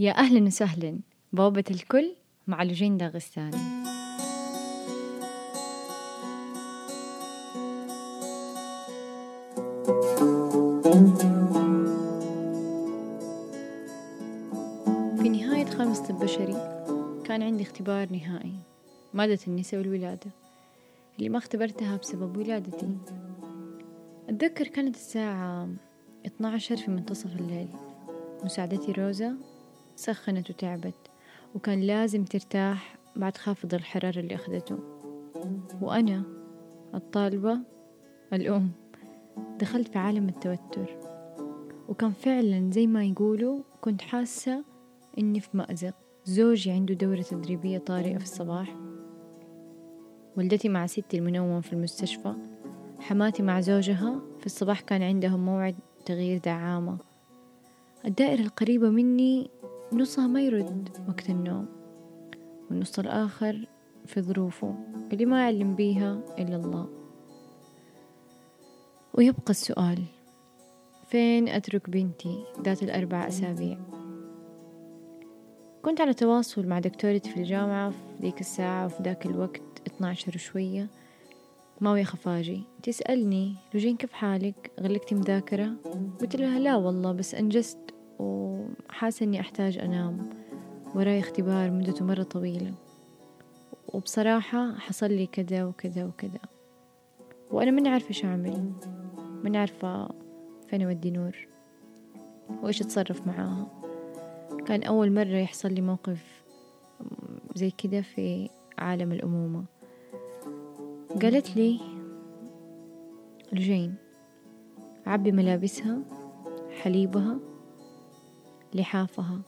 يا أهلا وسهلا بوابة الكل مع لجين داغستاني في نهاية خامس طب بشري كان عندي اختبار نهائي مادة النساء والولادة اللي ما اختبرتها بسبب ولادتي. أتذكر كانت الساعة 12 في منتصف الليل. مساعدتي روزا سخنت وتعبت وكان لازم ترتاح بعد خافض الحرارة اللي أخذته. وأنا الطالبة الأم دخلت في عالم التوتر. وكان فعلا زي ما يقولوا كنت حاسة إني في مأزق. زوجي عنده دورة تدريبية طارئة في الصباح. والدتي مع ستي المنومة في المستشفى. حماتي مع زوجها في الصباح كان عندهم موعد تغيير دعامة. الدائرة القريبة مني نصها ما يرد وقت النوم والنص الآخر في ظروفه اللي ما يعلم بيها إلا الله. ويبقى السؤال فين أترك بنتي ذات الأربع أسابيع؟ كنت على تواصل مع دكتورتي في الجامعة في ذيك الساعة وفي ذاك الوقت 12 وشوية. ماوية خفاجي تسألني لوجين كيف حالك؟ غلقتي مذاكرة؟ قلت لها لا والله بس أنجزت وحاسة إني أحتاج أنام. وراي اختبار مدته مرة طويلة. وبصراحة حصل لي كذا وكذا وكذا. وأنا ماني عارفة إيش أعمل. ماني عارفة فين أودي نور. وإيش أتصرف معاها. كان أول مرة يحصل لي موقف زي كده في عالم الأمومة. قالت لي لجين عبي ملابسها حليبها لحافها.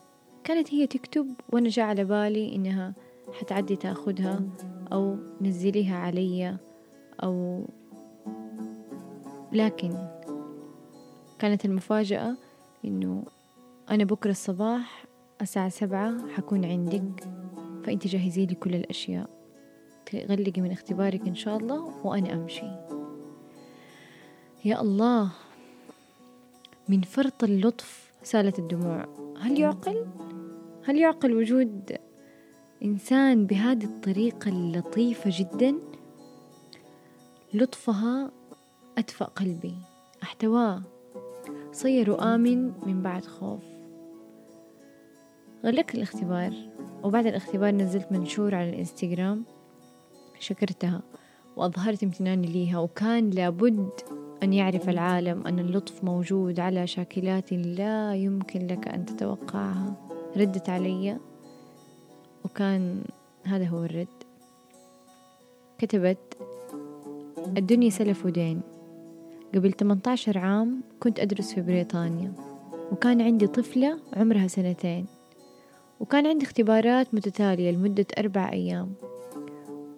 كانت هي تكتب وأنا جاء على بالي إنها حتعدي تاخدها أو نزليها علي أو لكن كانت المفاجأة إنه أنا بكرة الصباح الساعة سبعة حكون عندك فأنت جهزي لي كل الأشياء. تغلقي من اختبارك إن شاء الله وأنا أمشي. يا الله من فرط اللطف سالت الدموع هل يعقل؟ هل يعقل وجود إنسان بهذه الطريقة اللطيفة جدا؟ لطفها أدفأ قلبي أحتواه صير آمن من بعد خوف غلقت الاختبار وبعد الاختبار نزلت منشور على الإنستغرام شكرتها وأظهرت امتناني ليها وكان لابد أن يعرف العالم أن اللطف موجود على شاكلات لا يمكن لك أن تتوقعها. ردت علي وكان هذا هو الرد. كتبت الدنيا سلف ودين. قبل 18 عام كنت أدرس في بريطانيا وكان عندي طفلة عمرها سنتين وكان عندي اختبارات متتالية لمدة أربع أيام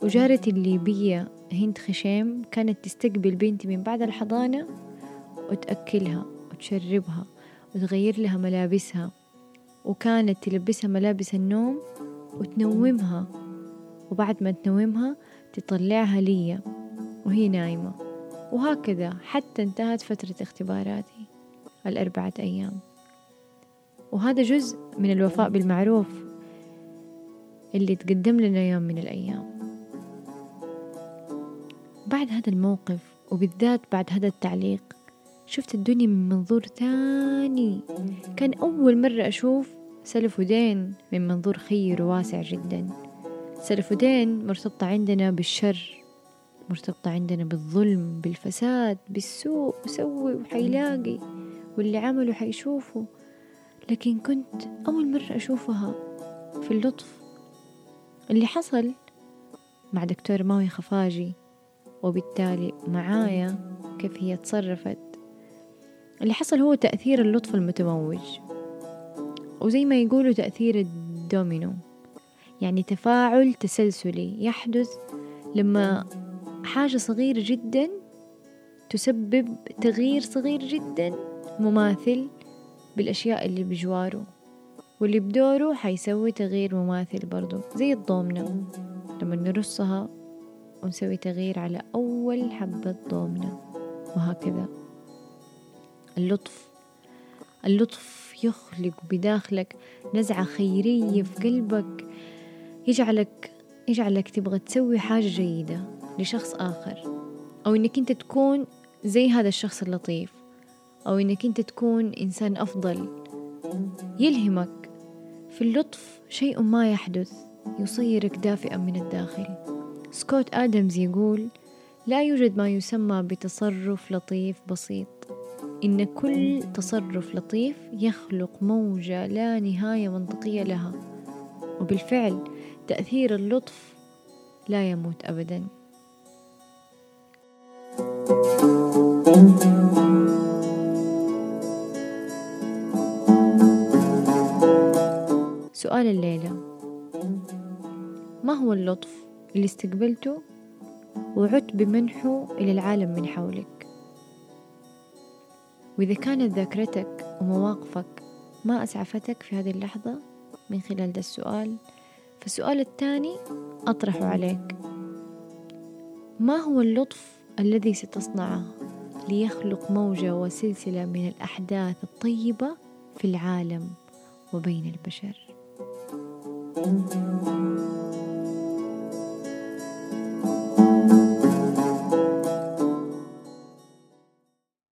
وجارتي الليبية هند خشيم كانت تستقبل بنتي من بعد الحضانة وتأكلها وتشربها وتغير لها ملابسها وكانت تلبسها ملابس النوم وتنومها. وبعد ما تنومها تطلعها لي وهي نايمة. وهكذا حتى انتهت فترة اختباراتي الأربعة أيام. وهذا جزء من الوفاء بالمعروف اللي تقدم لنا يوم من الأيام. بعد هذا الموقف وبالذات بعد هذا التعليق شفت الدنيا من منظور تاني كان أول مرة أشوف سلف ودين من منظور خير وواسع جدا. سلف ودين مرتبطة عندنا بالشر مرتبطة عندنا بالظلم بالفساد بالسوء وسوي وحيلاقي واللي عمله حيشوفه. لكن كنت أول مرة أشوفها في اللطف اللي حصل مع دكتور ماوي خفاجي. وبالتالي معايا كيف هي تصرفت. اللي حصل هو تأثير اللطف المتموج. وزي ما يقولوا تأثير الدومينو. يعني تفاعل تسلسلي. يحدث لما حاجة صغيرة جدا تسبب تغيير صغير جدا مماثل بالأشياء اللي بجواره. واللي بدوره حيسوي تغيير مماثل برضو. زي الضومنة. لما نرصها ونسوي تغيير على أول حبة ضومنة وهكذا. اللطف اللطف يخلق بداخلك نزعة خيرية في قلبك يجعلك يجعلك تبغى تسوي حاجة جيدة لشخص آخر. أو إنك أنت تكون زي هذا الشخص اللطيف. أو إنك أنت تكون إنسان أفضل. يلهمك في اللطف شيء ما يحدث يصيرك دافئا من الداخل. سكوت آدمز يقول لا يوجد ما يسمى بتصرف لطيف بسيط. إن كل تصرف لطيف يخلق موجة لا نهاية منطقية لها. وبالفعل تأثير اللطف لا يموت أبدا. سؤال الليلة. ما هو اللطف؟ اللي استقبلته وعدت بمنحه إلى العالم من حولك. وإذا كانت ذاكرتك ومواقفك ما أسعفتك في هذه اللحظة من خلال ده السؤال فالسؤال الثاني أطرحه عليك. ما هو اللطف الذي ستصنعه ليخلق موجة وسلسلة من الأحداث الطيبة في العالم وبين البشر؟ thank you